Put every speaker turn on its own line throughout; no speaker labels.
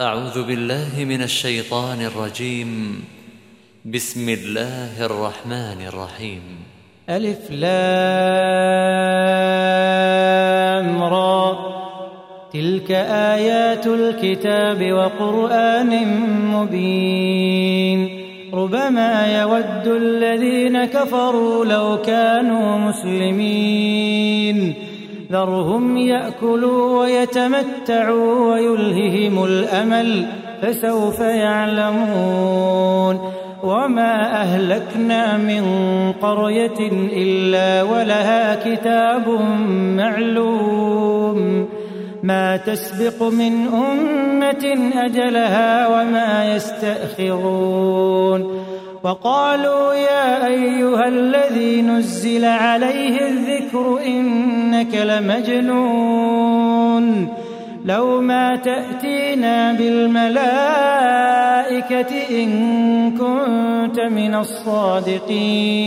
أعوذ بالله من الشيطان الرجيم. بسم الله الرحمن الرحيم.
ألف لام را. تلك آيات الكتاب وقرآن مبين. ربما يود الذين كفروا لو كانوا مسلمين. ذرهم يأكلوا ويتمتعوا ويلههم الأمل فسوف يعلمون. وما أهلكنا من قرية إلا ولها كتاب معلوم. ما تسبق من أمة أجلها وما يستأخرون. وقالوا يا أيها الذي نزل عليه الذكر إنك لمجنون. لو ما تأتينا بالملائكة إن كنت من الصادقين.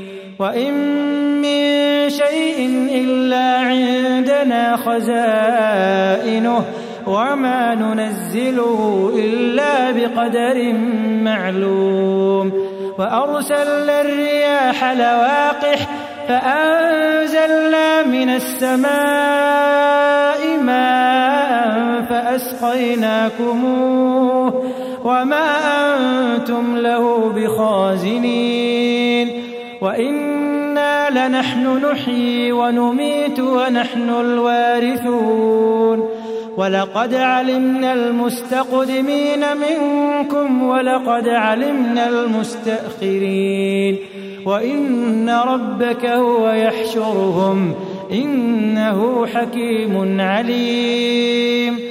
وإن من شيء إلا عندنا خزائنه وما ننزله إلا بقدر معلوم وأرسلنا الرياح لواقح فأنزلنا من السماء ماء فأسقيناكموه وما أنتم له بخازنين وإنا لنحن نحيي ونميت ونحن الوارثون. ولقد علمنا المستقدمين منكم ولقد علمنا المستأخرين. وإن ربك هو يحشرهم إنه حكيم عليم.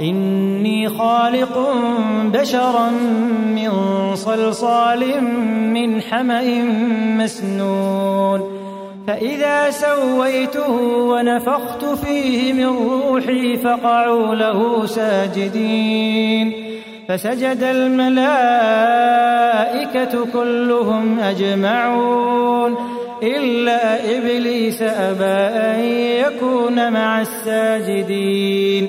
إني خالق بشرا من صلصال من حمأ مسنون. فإذا سويته ونفخت فيه من روحي فقعوا له ساجدين. فسجد الملائكة كلهم أجمعون. إلا إبليس أبى أن يكون مع الساجدين.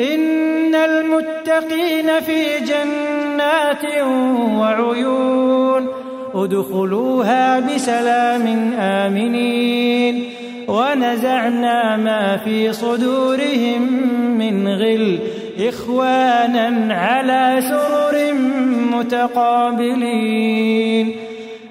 إن المتقين في جنات وعيون ادخلوها بسلام آمنين ونزعنا ما في صدورهم من غل إخوانا على سرر متقابلين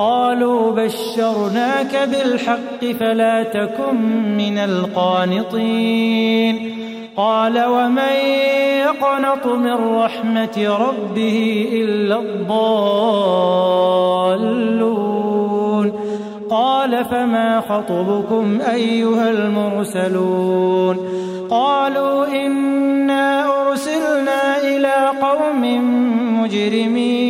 قالوا بشرناك بالحق فلا تكن من القانطين. قال ومن يقنط من رحمة ربه إلا الضالون. قال فما خطبكم أيها المرسلون؟ قالوا إنا أرسلنا إلى قوم مجرمين.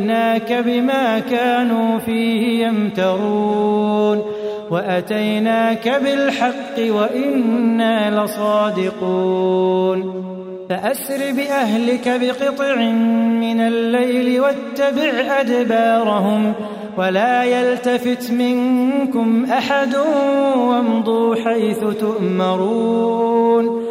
جئناك بما كانوا فيه يمترون وأتيناك بالحق وإنا لصادقون فأسر بأهلك بقطع من الليل واتبع أدبارهم ولا يلتفت منكم أحد وامضوا حيث تؤمرون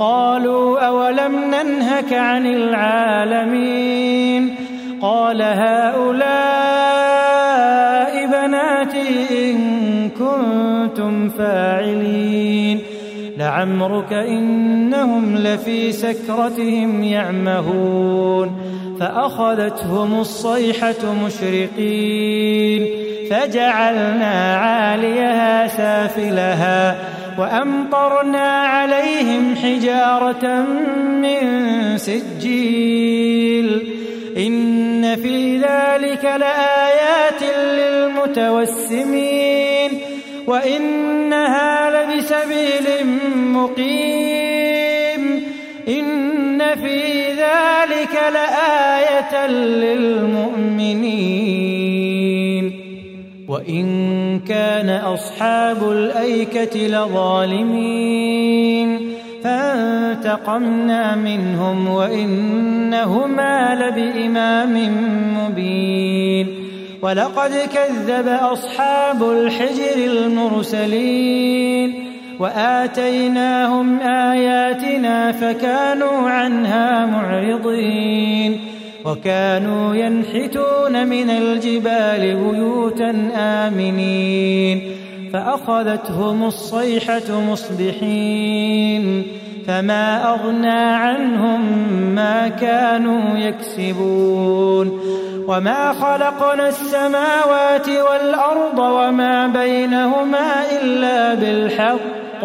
قالوا أولم ننهك عن العالمين قال هؤلاء بناتي إن كنتم فاعلين لعمرك إنهم لفي سكرتهم يعمهون فأخذتهم الصيحة مشرقين فجعلنا عاليها سافلها وأمطرنا عليهم حجارة من سجيل. إن في ذلك لآيات للمتوسمين. وإنها لبسبيل مقيم. إن في ذلك لآية للمؤمنين. وإن كان أصحاب الأيكة لظالمين. فانتقمنا منهم وإنهما لبإمام مبين. ولقد كذب أصحاب الحجر المرسلين. وآتيناهم آياتنا فكانوا عنها معرضين. وكانوا ينحتون من الجبال بيوتا آمنين فأخذتهم الصيحة مصبحين فما أغنى عنهم ما كانوا يكسبون. وما خلقنا السماوات والأرض وما بينهما إلا بالحق.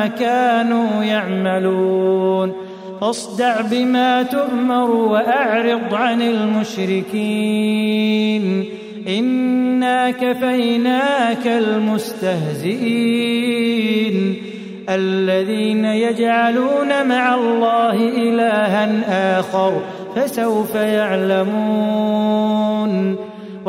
عما كانوا يعملون. فاصدع بما تؤمر وأعرض عن المشركين. إنا كفيناك المستهزئين. الذين يجعلون مع الله إلها آخر فسوف يعلمون.